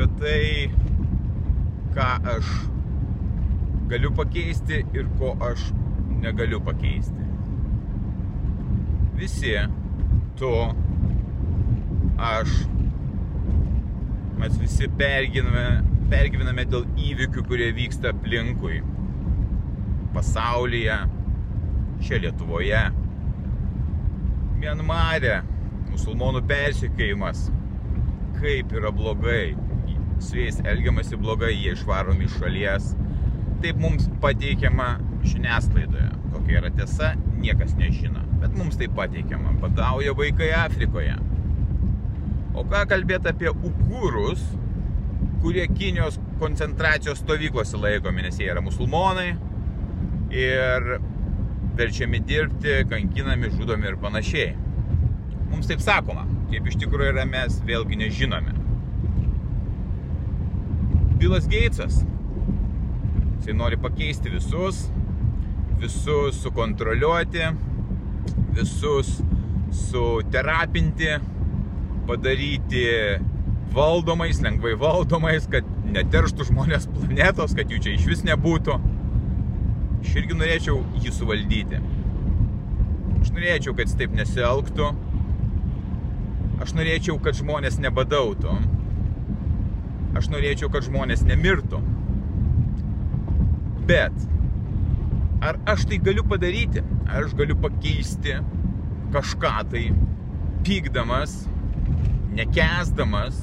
Apie tai, ką aš galiu pakeisti ir ko aš negaliu pakeisti. Visi, tu, aš, mes visi perginame, pergyvename dėl įvykių, kurie vyksta aplinkui, pasaulyje, čia Lietuvoje, Mianmare, musulmonų persikėjimas, kaip yra blogai, su jais elgiamasi blogai, jie išvaromi iš šalies. Taip mums pateikiama žiniasklaidoje. Kokia yra tiesa, niekas nežino. Bet mums tai pateikiama. Badauja vaikai Afrikoje. O ką kalbėti apie ukūrus, kurie Kinijos koncentracijos stovyklose laikomi, nes jie yra musulmonai ir verčiami dirbti, kankinami, žudomi ir panašiai. Mums taip sakoma, kaip iš tikrųjų yra mes vėlgi nežinome. Bilas Geitsas. Jisai nori pakeisti visus, visus sukontroliuoti, visus suterapinti, padaryti valdomais, lengvai valdomais, kad neterštų žmonės planetos, kad jų čia iš vis nebūtų. Aš irgi norėčiau jį suvaldyti. Aš norėčiau, kad jis taip nesielgtų. Aš norėčiau, kad žmonės nebadautų. Aš norėčiau, kad žmonės nemirtų. Bet ar aš tai galiu padaryti? Ar aš galiu pakeisti kažką tai, pykdamas, nekesdamas,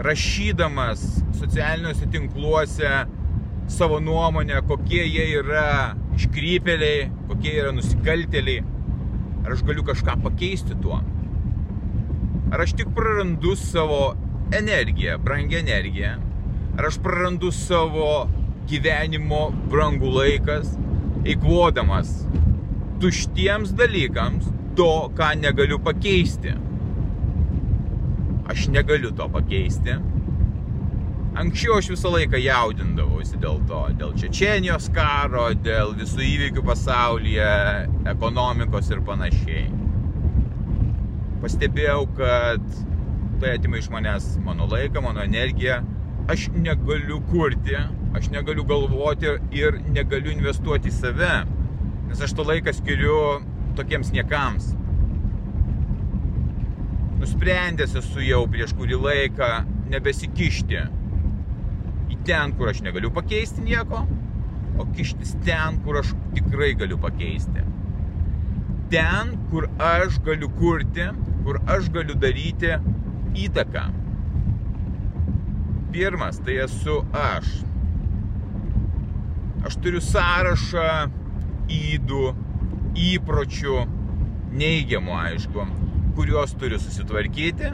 rašydamas socialiniuose tinkluose savo nuomonę, kokie jie yra iškrypeliai, kokie yra nusikalteliai. Ar aš galiu kažką pakeisti tuo? Ar aš tik prarandu savo energiją, brangią energiją? Ar aš prarandu savo gyvenimo brangų laikas, eikvodamas tuštiems dalykams to, ką negaliu pakeisti? Aš negaliu to pakeisti. Anksčiau aš visą laiką jaudindavausi dėl to, dėl Čečenijos karo, dėl visų įvykių pasaulyje, ekonomikos ir panašiai. Pastebėjau, kad tai atima iš manęs mano laiką, mano energiją. Aš negaliu kurti, aš negaliu galvoti ir negaliu investuoti į save, nes aš to laiką skiriu tokiems niekams. Nusprendęs esu jau prieš kurį laiką nebesikišti į ten, kur aš negaliu pakeisti nieko, o kištis ten, kur aš tikrai galiu pakeisti. Ten, kur aš galiu kurti, kur aš galiu daryti įtaką. Pirmas tai esu aš. Aš turiu sąrašą įdų, įpročių, neigiamų aišku, kuriuos turiu susitvarkyti,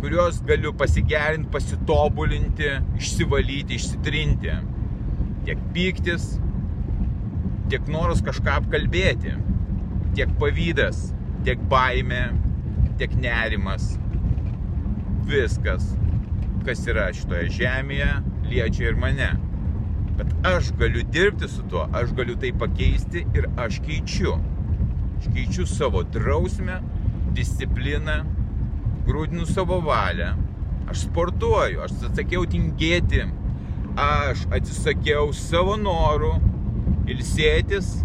kuriuos galiu pasigerinti, pasitobulinti, išsivalyti, išsitrinti. Tiek pyktis, tiek noras kažką apkalbėti, tiek pavydas, tiek baime, tiek nerimas, viskas, kas yra šitoje žemėje, liečia ir mane. Bet aš galiu dirbti su tuo, aš galiu tai pakeisti ir aš keičiu. Aš keičiu savo drausmę, discipliną, grūdinu savo valią. Aš sportuoju, aš atsakiau tingėti, aš atsisakiau savo norų ilsėtis,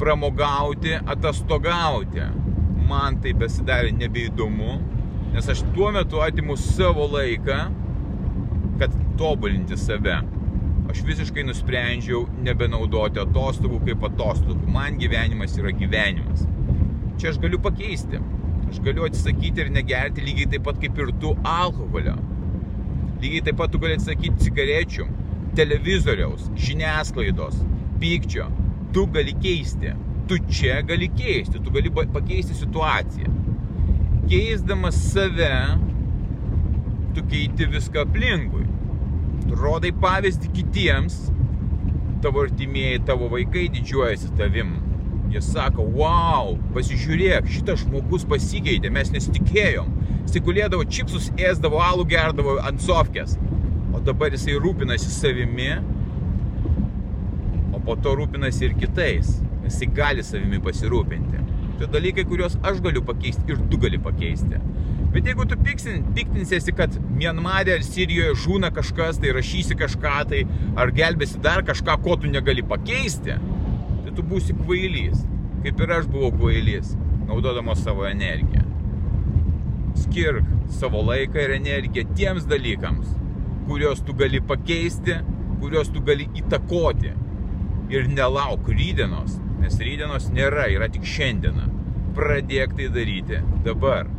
pramogauti, atostogauti. Man tai besidarė nebeįdomu, Nes aš tuo metu atimu savo laiką, kad tobulinti save. Aš visiškai nusprendžiau nebenaudoti atostogų kaip atostogų. Man gyvenimas yra gyvenimas. Čia aš galiu pakeisti. Aš galiu atsisakyti ir negerti lygiai taip pat kaip ir tu alkoholio. Lygiai taip pat tu gali atsisakyti cigarečių, televizoriaus, žiniasklaidos, pykčio. Tu gali keisti. Tu čia gali keisti. Tu gali pakeisti situaciją keisdamas save, tu keiti viską aplinkui. Tu rodai pavyzdį kitiems, tavo artimieji, tavo vaikai didžiuojasi tavim. Jie sako, wow, pasižiūrėk, šitas žmogus pasikeitė, mes nesitikėjom. Jis gulėdavo čipsus, ėsdavo alų, gerdavo ant sofkės. O dabar jisai rūpinasi savimi, o po to rūpinasi ir kitais. Jisai gali savimi pasirūpinti. Tai dalykai, kuriuos aš galiu pakeisti ir tu gali pakeisti. Bet jeigu tu piktinsiesi, kad Mianmarė ar Sirijoje žūna kažkas, tai rašysi kažką, tai ar gelbėsi dar kažką, ko tu negali pakeisti, tai tu būsi kvailys. Kaip ir aš buvau kvailys, naudodamas savo energiją. Skirk savo laiką ir energiją tiems dalykams, kuriuos tu gali pakeisti, kuriuos tu gali įtakoti. Ir nelauk rydienos, nes rydienos nėra, yra tik šiandiena. Pradėk tai daryti dabar.